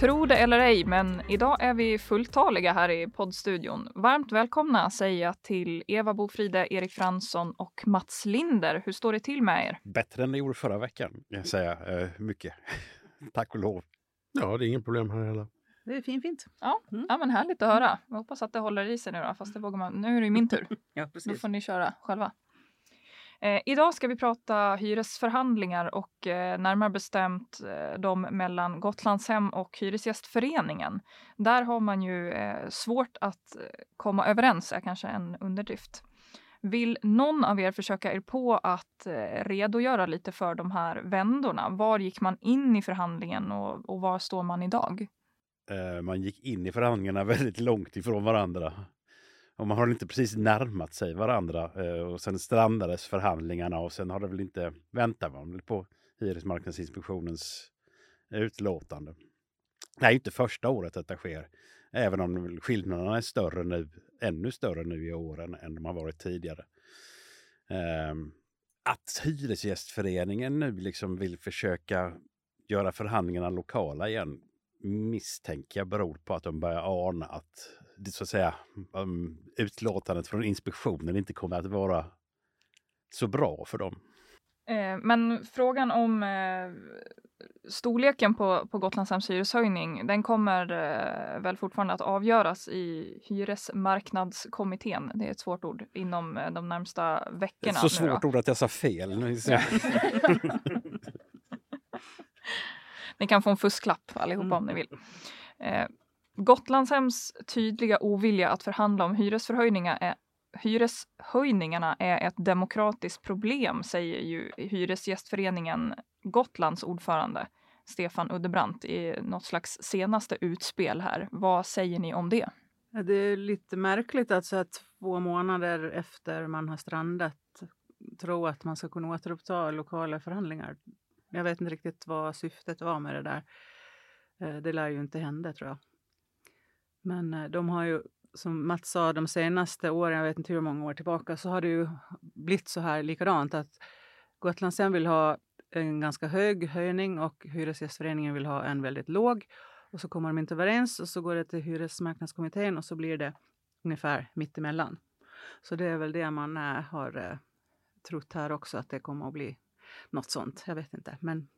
Tro det eller ej, men idag är vi fulltaliga här i poddstudion. Varmt välkomna säger jag till Eva Bofride, Erik Fransson och Mats Linder. Hur står det till med er? Bättre än det gjorde förra veckan, kan jag säga. Eh, mycket. Tack och lov. Ja, det är inget problem här heller. Det är fint, fint. Ja, mm. ja men härligt att höra. Jag hoppas att det håller i sig nu då, fast det vågar man. Nu är det min tur. ja, precis. Då får ni köra själva. Eh, idag ska vi prata hyresförhandlingar och eh, närmare bestämt eh, de mellan Gotlandshem och Hyresgästföreningen. Där har man ju eh, svårt att eh, komma överens, är kanske en underdrift. Vill någon av er försöka er på att eh, redogöra lite för de här vändorna? Var gick man in i förhandlingen och, och var står man idag? Eh, man gick in i förhandlingarna väldigt långt ifrån varandra. Och man har inte precis närmat sig varandra eh, och sen strandades förhandlingarna och sen har det väl inte väntat man på Hyresmarknadsinspektionens utlåtande. Det är inte första året detta sker, även om skillnaderna är större nu, ännu större nu i år än, än de har varit tidigare. Ehm, att Hyresgästföreningen nu liksom vill försöka göra förhandlingarna lokala igen misstänker jag beror på att de börjar ana att så att säga, um, utlåtandet från inspektionen inte kommer att vara så bra för dem. Eh, men frågan om eh, storleken på, på Gotlandshems hyreshöjning, den kommer eh, väl fortfarande att avgöras i hyresmarknadskommittén. Det är ett svårt ord inom eh, de närmsta veckorna. så svårt ord att jag sa fel. ni kan få en fusklapp allihopa mm. om ni vill. Eh, Gotlandshems tydliga ovilja att förhandla om hyresförhöjningar är, hyreshöjningarna är ett demokratiskt problem, säger ju Hyresgästföreningen Gotlands ordförande Stefan Uddebrant i något slags senaste utspel här. Vad säger ni om det? Det är lite märkligt att så här två månader efter man har strandat tro att man ska kunna återuppta lokala förhandlingar. Jag vet inte riktigt vad syftet var med det där. Eh, det lär ju inte hända tror jag. Men eh, de har ju, som Mats sa, de senaste åren, jag vet inte hur många år tillbaka, så har det ju blivit så här likadant att Gotlandshem vill ha en ganska hög höjning och Hyresgästföreningen vill ha en väldigt låg. Och så kommer de inte överens och så går det till Hyresmarknadskommittén och så blir det ungefär mittemellan. Så det är väl det man eh, har trott här också, att det kommer att bli något sånt. Jag vet inte. Men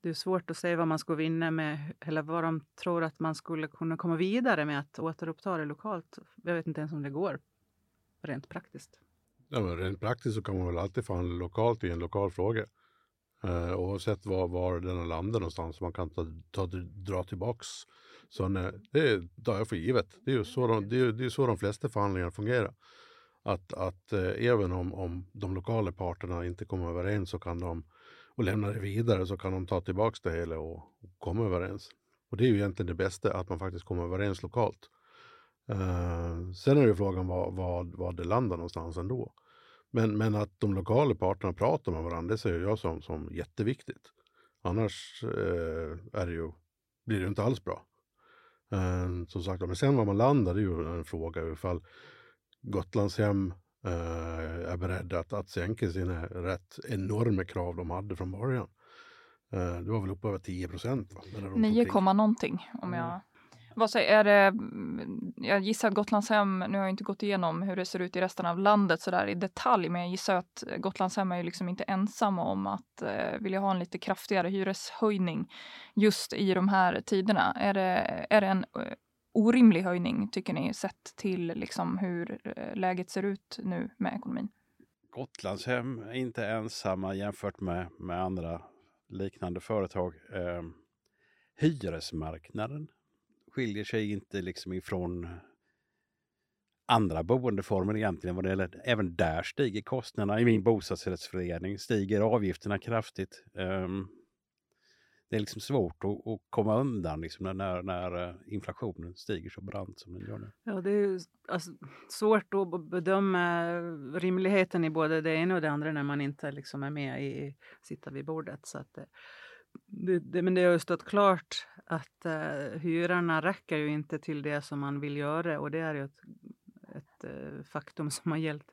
det är svårt att säga vad man skulle vinna med, eller vad de tror att man skulle kunna komma vidare med att återuppta det lokalt. Jag vet inte ens om det går, rent praktiskt. Ja, men rent praktiskt så kan man väl alltid förhandla lokalt i en lokal fråga. Eh, oavsett var, var den landar någonstans. Man kan ta, ta, dra tillbaks. Så nej, det tar jag för givet. Det är ju så de, det är, det är så de flesta förhandlingar fungerar. Att, att eh, även om, om de lokala parterna inte kommer överens så kan de och lämnar det vidare så kan de ta tillbaks det hela och, komma överens. Och det är ju egentligen det bästa, att man faktiskt kommer överens lokalt. Eh, sen är det frågan var, var, var det landar någonstans ändå. Men, men att de lokala parterna pratar med varandra, det ser jag som, som jätteviktigt. Annars eh, är det ju, blir det inte alls bra. Eh, som sagt, men sen var man landar, det är ju en fråga ifall Gotlandshem Eh, är beredda att, att sänka sina rätt enorma krav de hade från början. Eh, det var väl upp över 10 procent? 9, någonting om jag... Mm. Vad säger, är det, jag gissar att Gotlandshem, nu har jag inte gått igenom hur det ser ut i resten av landet så där i detalj, men jag gissar att Gotlandshem är ju liksom inte ensamma om att eh, vilja ha en lite kraftigare hyreshöjning just i de här tiderna. Är det, är det en eh, orimlig höjning, tycker ni, sett till liksom hur eh, läget ser ut nu med ekonomin? Gotlandshem är inte ensamma jämfört med, med andra liknande företag. Eh, hyresmarknaden skiljer sig inte liksom ifrån andra boendeformer egentligen. Vad det gäller. Även där stiger kostnaderna. I min bostadsrättsförening stiger avgifterna kraftigt. Um, det är liksom svårt att, att komma undan liksom när, när, eh, inflationen stiger så brant som den gör nu. Ja, det är ju alltså, svårt att bedöma rimligheten i både det ena och det andra när man inte liksom är med i sitta vid bordet. Så att det, det, det, men det har ju stått klart att uh, hyrorna räcker ju inte till det som man vill göra och det är ju ett, ett uh, faktum som har gällt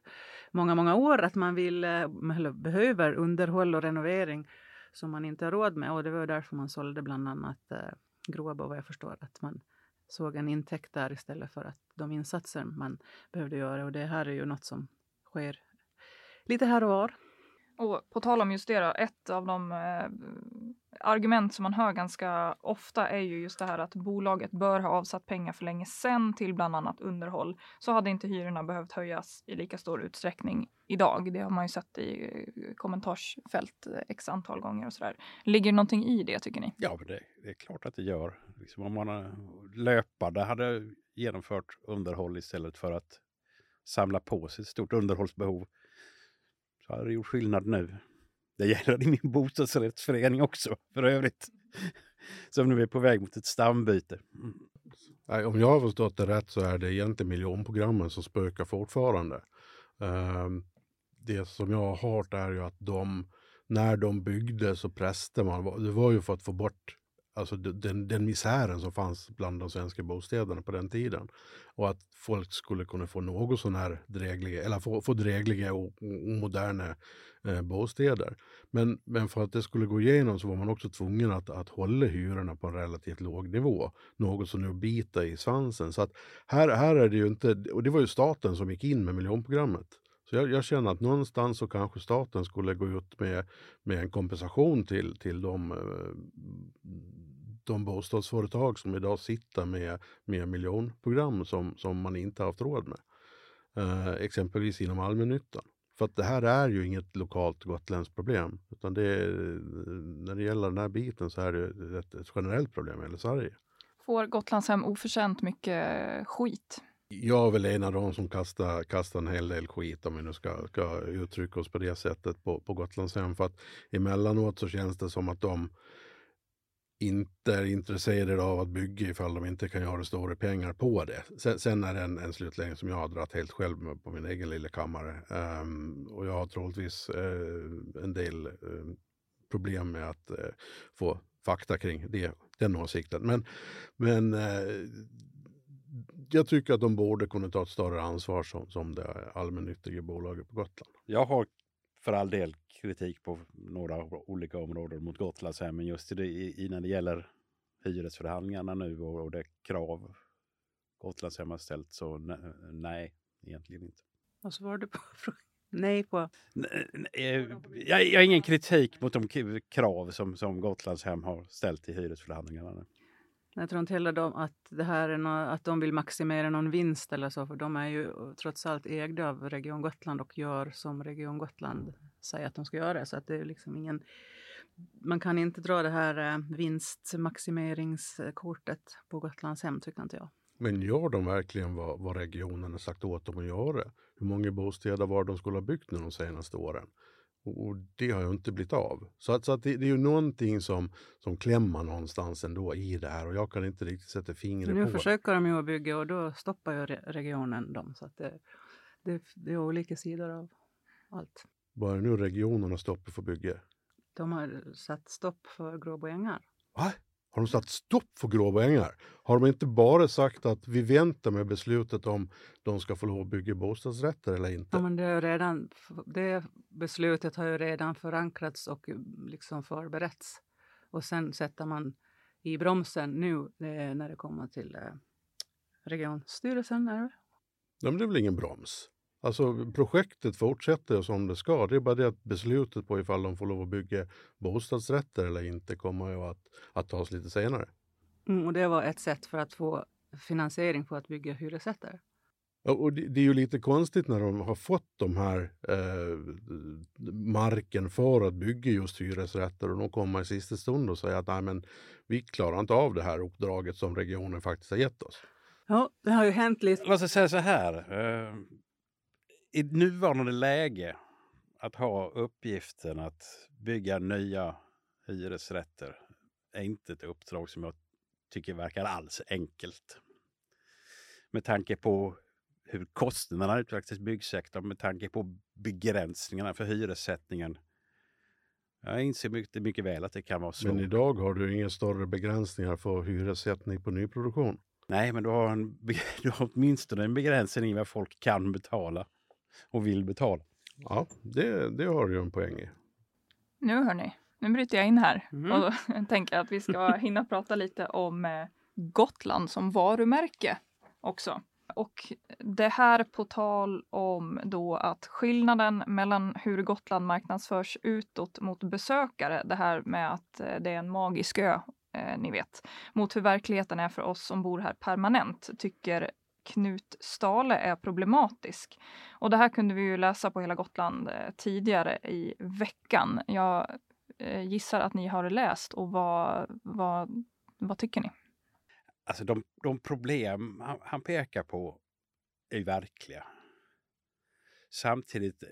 många, många år att man vill, uh, behöver underhåll och renovering som man inte har råd med. Och det var därför man sålde bland annat eh, Gråbo vad jag förstår. Att man såg en intäkt där istället för att de insatser man behövde göra. Och det här är ju något som sker lite här och var. Och på tal om just det då, ett av de eh, argument som man hör ganska ofta är ju just det här att bolaget bör ha avsatt pengar för länge sedan till bland annat underhåll. Så hade inte hyrorna behövt höjas i lika stor utsträckning idag. Det har man ju sett i eh, kommentarsfält eh, x antal gånger och sådär. Ligger det någonting i det tycker ni? Ja, det, det är klart att det gör. Liksom om man eh, löpande hade genomfört underhåll istället för att samla på sig ett stort underhållsbehov så hade det gjort skillnad nu. Det gäller i min bostadsrättsförening också för övrigt. Som nu är på väg mot ett stambyte. Mm. Om jag har förstått det rätt så är det egentligen miljonprogrammen som spökar fortfarande. Ehm, det som jag har hört är ju att de, när de byggde så pressade man, det var ju för att få bort alltså den, den misären som fanns bland de svenska bostäderna på den tiden. Och att folk skulle kunna få något sån här drägliga, eller få, få drägliga och, och moderna eh, bostäder. Men, men för att det skulle gå igenom så var man också tvungen att, att hålla hyrorna på en relativt låg nivå. Något som nu biter i svansen. Så att här, här är det ju inte, och det var ju staten som gick in med miljonprogrammet. Så jag, jag, känner att någonstans så kanske staten skulle gå ut med, med en kompensation till, till de, eh, de bostadsföretag som idag sitter med, med miljonprogram som, som man inte haft råd med. Eh, exempelvis inom allmännyttan. För att det här är ju inget lokalt gotländskt problem. Utan det är, när det gäller den här biten så är det ett, ett generellt problem i hela Sverige. Får Gotlandshem oförtjänt mycket skit? jag är väl en av de som kastar, kastar en hel del skit om vi nu ska, ska uttrycka oss på det sättet på, på Gotlandshem. För att emellanåt så känns det som att de inte är intresserade av att bygga ifall de inte kan göra stora pengar på det. Sen, sen är det en, en slutledning som jag har dragit helt själv på min egen lilla kammare. Um, och jag har troligtvis uh, en del uh, problem med att uh, få fakta kring det, den åsikten. Men, men jag tycker att de borde kunna ta ett större ansvar som, som det allmännyttiga bolaget på Gotland. Jag har för all del kritik på några olika områden mot Gotlandshem, men just i, i, när det gäller hyresförhandlingarna nu och, och det krav Gotlandshem har ställt så nej, egentligen inte. Vad svarade du på frågan? Nej på? Jag, jag har ingen kritik mot de krav som, som Gotlandshem har ställt i hyresförhandlingarna. Jag tror inte heller de, att, det här är no, att de vill maximera någon vinst eller så, för de är ju trots allt ägda av Region Gotland och gör som Region Gotland säger att de ska göra. Så att det är liksom ingen, man kan inte dra det här eh, vinstmaximeringskortet på Gotlands hem, tycker inte jag. Men gör de verkligen vad, vad regionen har sagt åt dem att göra? Hur många bostäder var de skulle ha byggt nu de senaste åren? Och, det har ju inte blivit av. Så, att, så att det, det, är ju någonting som, som klämmer någonstans ändå i det här och jag kan inte riktigt sätta fingret på Nu försöker de ju att bygga och då stoppar ju regionen dem. Så att det, det, det är olika sidor av allt. Bara nu regionerna stoppar för bygge? De har satt stopp för Gråbo ängar. Va? Har de satt stopp för Gråbo ängar? Har de inte bara sagt att vi väntar med beslutet om de ska få lov att bygga bostadsrätter eller inte? Ja, men det, redan, det beslutet har ju redan förankrats och liksom förberetts. Och sen sätter man i bromsen nu när det kommer till eh, regionstyrelsen. Är det? Ja, men det är väl ingen broms? Alltså projektet fortsätter som det ska. Det är bara det att beslutet på ifall de får lov att bygga bostadsrätter eller inte kommer ju att, att tas lite senare. Mm, och det var ett sätt för att få finansiering för att bygga hyresrätter. Och det, det, är ju lite konstigt när de har fått de här eh, marken för att bygga just hyresrätter och de kommer i sista stund och säger att Nej, men vi klarar inte av det här uppdraget som regionen faktiskt har gett oss. Ja, det har ju hänt lite. Låt oss säga så här. Eh, i nuvarande läge att ha uppgiften att bygga nya hyresrätter är inte ett uppdrag som jag tycker verkar alls enkelt. Med tanke på hur kostnaderna utvecklats i byggsektorn, med tanke på begränsningarna för hyressättningen. Jag inser mycket, mycket väl att det kan vara svårt. Men idag har du inga större begränsningar för hyressättning på nyproduktion. Nej, men du har, en, du har åtminstone en begränsning i vad folk kan betala och vill betala. Ja, det, det har du ju en poäng i. Nu hörni, nu bryter jag in här Mm. och då tänker jag att vi ska hinna prata lite om eh, Gotland som varumärke också. Och det här på tal om då att skillnaden mellan hur Gotland marknadsförs utåt mot besökare, det här med att eh, det är en magisk ö, eh, ni vet, mot hur verkligheten är för oss som bor här permanent, tycker Knut Stale är problematisk. Och det här kunde vi ju läsa på Hela Gotland eh, tidigare i veckan. Jag eh, gissar att ni har läst och vad, vad, vad tycker ni? Alltså de, de problem han, han pekar på är verkliga. Samtidigt eh,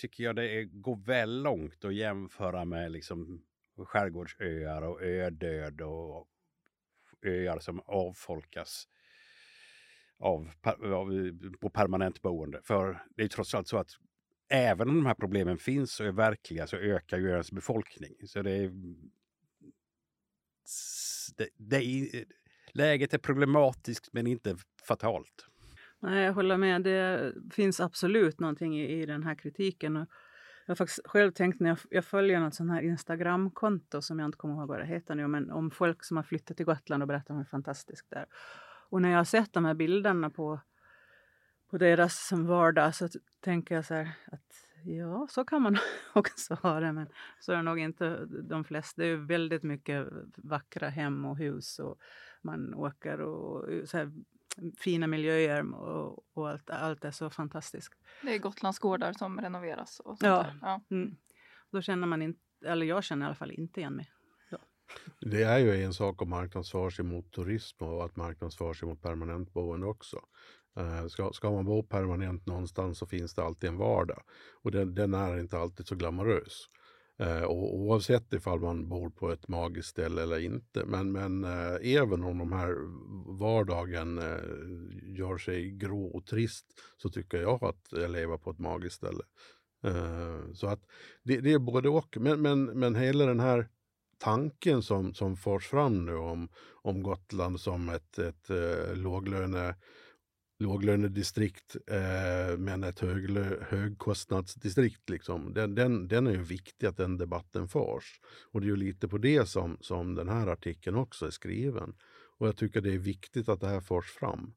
tycker jag det är, går väl långt att jämföra med liksom skärgårdsöar och ödöd och öar som avfolkas av, av, eh, på permanent boende. För det är trots allt så att även om de här problemen finns och är verkliga så ökar ju ens befolkning. Så det är, mm, det, det är eh, läget är problematiskt men inte fatalt. Nej, jag håller med. Det finns absolut någonting i, i den här kritiken. Och jag har faktiskt själv tänkt när jag, jag följer något sånt här Instagramkonto som jag inte kommer ihåg vad det heter nu, men om folk som har flyttat till Gotland och berättar om hur fantastiskt det är. Och när jag har sett de här bilderna på, på deras vardag så tänker jag så här att ja, så kan man också ha det, men så är det nog inte de flesta. Det är väldigt mycket vackra hem och hus och man åker och så här, fina miljöer och, och allt, allt är så fantastiskt. Det är Gotlandsgårdar som renoveras. Och sånt Ja. Ja. Mm. Då känner man inte, eller jag känner i alla fall inte igen mig. Det är ju en sak att marknadsföra sig mot turism och att marknadsföra sig mot permanentboende också. Eh, ska, ska man bo permanent någonstans så finns det alltid en vardag. Och den, den är inte alltid så glamorös. Eh, och oavsett ifall man bor på ett magiskt ställe eller inte. Men, men eh, även om de här vardagen eh, gör sig grå och trist så tycker jag att eh, jag lever på ett magiskt ställe. Eh, så att det, det är både och. Men, men, men hela den här tanken som, som förs fram nu om, om Gotland som ett, ett eh, låglöne, låglönedistrikt eh, men ett höglö, högkostnadsdistrikt. Liksom. Den, den, den är ju viktig att den debatten förs. Och det är ju lite på det som, som den här artikeln också är skriven. Och jag tycker det är viktigt att det här förs fram.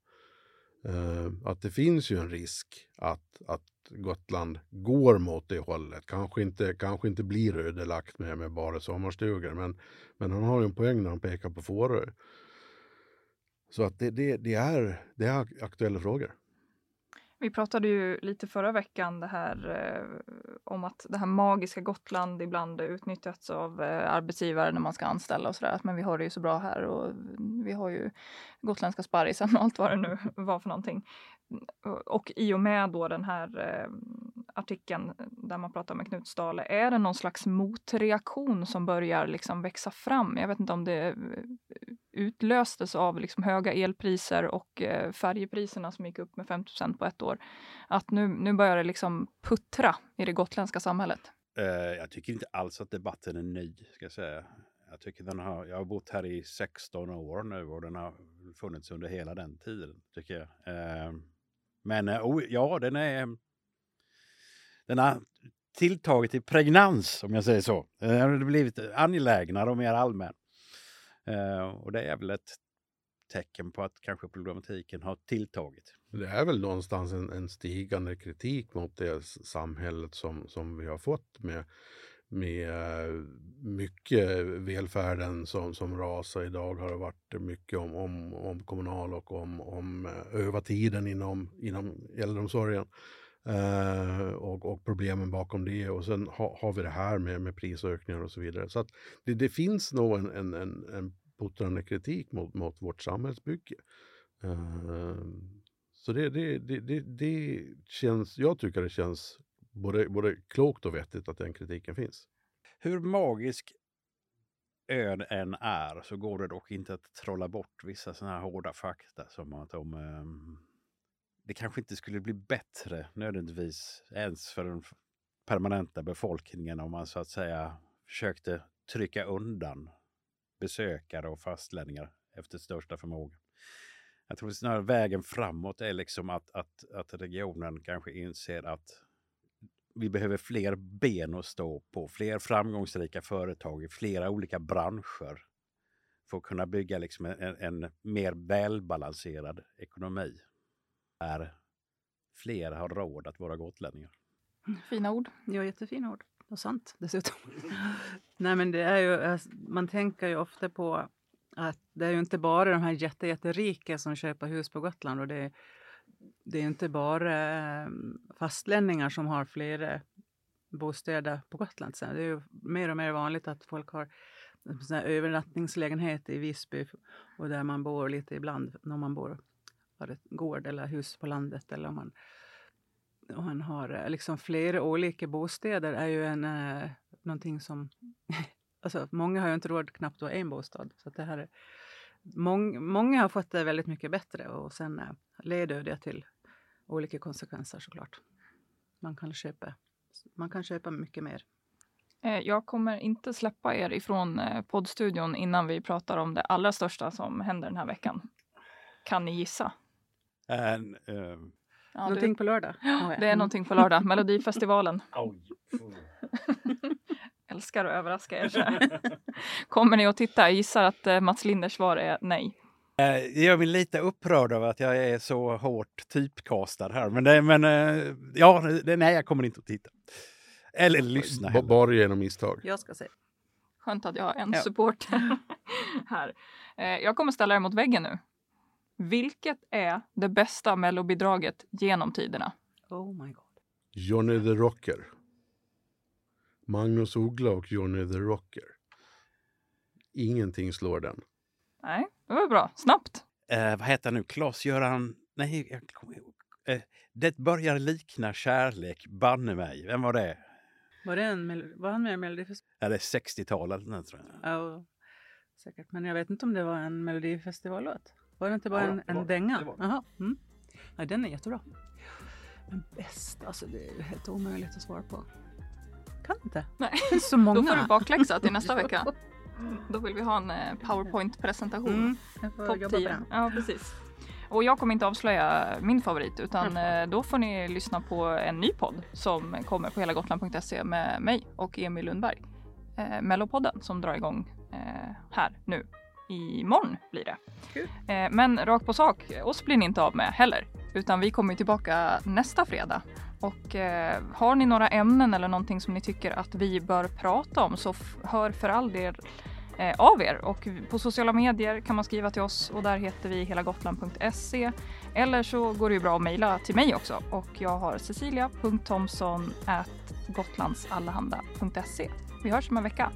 Eh, att det finns ju en risk att, att Gotland går mot det hållet. Kanske inte, kanske inte blir ödelagt med, med bara sommarstugor. Men, men han har ju en poäng när han pekar på Fårö. Så att det, det, det, är, det är aktuella frågor. Vi pratade ju lite förra veckan det här eh, om att det här magiska Gotland ibland utnyttjats av eh, arbetsgivare när man ska anställa och sådär. Men vi har det ju så bra här och vi har ju gotländska sparrisen och allt vad det nu var för någonting. Och i och med då den här eh, artikeln eh, där man pratar med Knut Stale, är det någon slags motreaktion som börjar liksom växa fram? Jag vet inte om det eh, utlöstes av liksom höga elpriser och eh, färjepriserna som gick upp med 50% på ett år. Att nu, nu börjar det liksom puttra i det gotländska samhället. Jag tycker inte alls att debatten är ny, ska jag säga. Jag, tycker den har, jag har bott här i 16 år nu och den har funnits under hela den tiden, tycker jag. Men oh, ja, den är... Den har tilltagit i pregnans, om jag säger så. Eh, den har blivit angelägnare och mer allmän. Eh, och det är väl ett tecken på att kanske problematiken har tilltagit. Det är väl någonstans en, en stigande kritik mot det samhället som, som vi har fått med, med eh, mycket välfärden som, som rasar idag har det varit mycket om, om, om kommunal och om, om övertiden inom, inom äldreomsorgen. Eh, Eh, och, och problemen bakom det och sen ha, har vi det här med, med prisökningar och så vidare. Så att det, det finns nog en, en, en, en puttrande kritik mot, mot vårt samhällsbygge. Eh, så det, det, det, det, det känns, jag tycker det känns både, både klokt och vettigt att den kritiken finns. Hur magisk ön än är så går det dock inte att trolla bort vissa sådana här hårda fakta som att de, det kanske inte skulle bli bättre nödvändigtvis ens för den permanenta befolkningen om man så att säga försökte trycka undan besökare och fastlänningar efter största förmåga. Jag tror snarare vägen framåt är liksom att, att, att regionen kanske inser att vi behöver fler ben att stå på, fler framgångsrika företag i flera olika branscher för att kunna bygga liksom en, en mer välbalanserad ekonomi. Där fler har råd att vara gotlänningar. Fina ord. Ja, jättefina ord. Och sant dessutom. Nej, men det är ju, alltså, man tänker ju ofta på att det är ju inte bara de här jätte, jätterika som köper hus på Gotland och det, det är inte bara ehm, fastlänningar som har flera bostäder på Gotland. Så det är ju mer och mer vanligt att folk har sån övernattningslägenhet i Visby och där man bor lite ibland när man bor har ett gård eller hus på landet eller om man, om man har eh, liksom flera olika bostäder är ju en, eh, någonting som alltså, många har ju inte råd knappt att ha en bostad. Så det här är, mång, många har fått det väldigt mycket bättre och sen eh, leder det till olika konsekvenser såklart. Man kan köpa, man kan köpa mycket mer. Eh, jag kommer inte släppa er ifrån eh, poddstudion innan vi pratar om det allra största som händer den här veckan. Kan ni gissa? En, eh, Ja, någonting du, på lördag? det är Mm. någonting på lördag, Melodifestivalen. Älskar att överraska er. så här. Kommer ni att titta? Jag gissar att eh, Mats Linders svar är nej. Eh, Det gör mig lite upprörd av att jag är så hårt typkastad här. Men, det, men ja, det, nej, jag kommer inte att titta. Eller lyssna B- heller. bara genom misstag. Jag ska se. Skönt att jag har en Ja. supporter här. Jag kommer ställa er mot väggen nu. Vilket är det bästa mellobidraget genom tiderna? Oh my god. Johnny the Rocker. Magnus Uggla och Johnny the Rocker. Ingenting slår den. Nej, det var bra. Snabbt. Eh, vad heter han nu? Klas-Göran... Nej, jag kommer ihåg. Eh, det börjar likna kärlek, banne mig. Vem var det? Var, det en, var han med i Melodifestivalen? Ja, det är 60-tal eller något, tror jag. Ja, säkert. Men jag vet inte om det var en Melodifestivallåt. Var det inte bara Ja, en, en var- dänga? Jaha. Mm. Ja, den är jättebra. Men bäst, alltså det är helt omöjligt att svara på. Kan inte. Nej. Det finns så många. Då får du bakläxa till nästa vecka. Då vill vi ha en eh, powerpoint-presentation. Mm, jag får Topp jobba på 10. den. Ja, precis. Och jag kommer inte avslöja min favorit utan eh, då får ni lyssna på en ny podd som kommer på helagotland.se med mig och Emil Lundberg. Eh, Mellopodden som drar igång eh, här nu. Imorgon blir det. Kul. Eh, men rakt på sak, oss blir ni inte av med heller. Utan vi kommer tillbaka nästa fredag. Och eh, har ni några ämnen eller någonting som ni tycker att vi bör prata om så hör för all del eh, av er. Och på sociala medier kan man skriva till oss och där heter vi helagotland.se. Eller så går det ju bra att mejla till mig också och jag har cecilia.thomson gotlandsallehanda.se. Vi hörs om en vecka.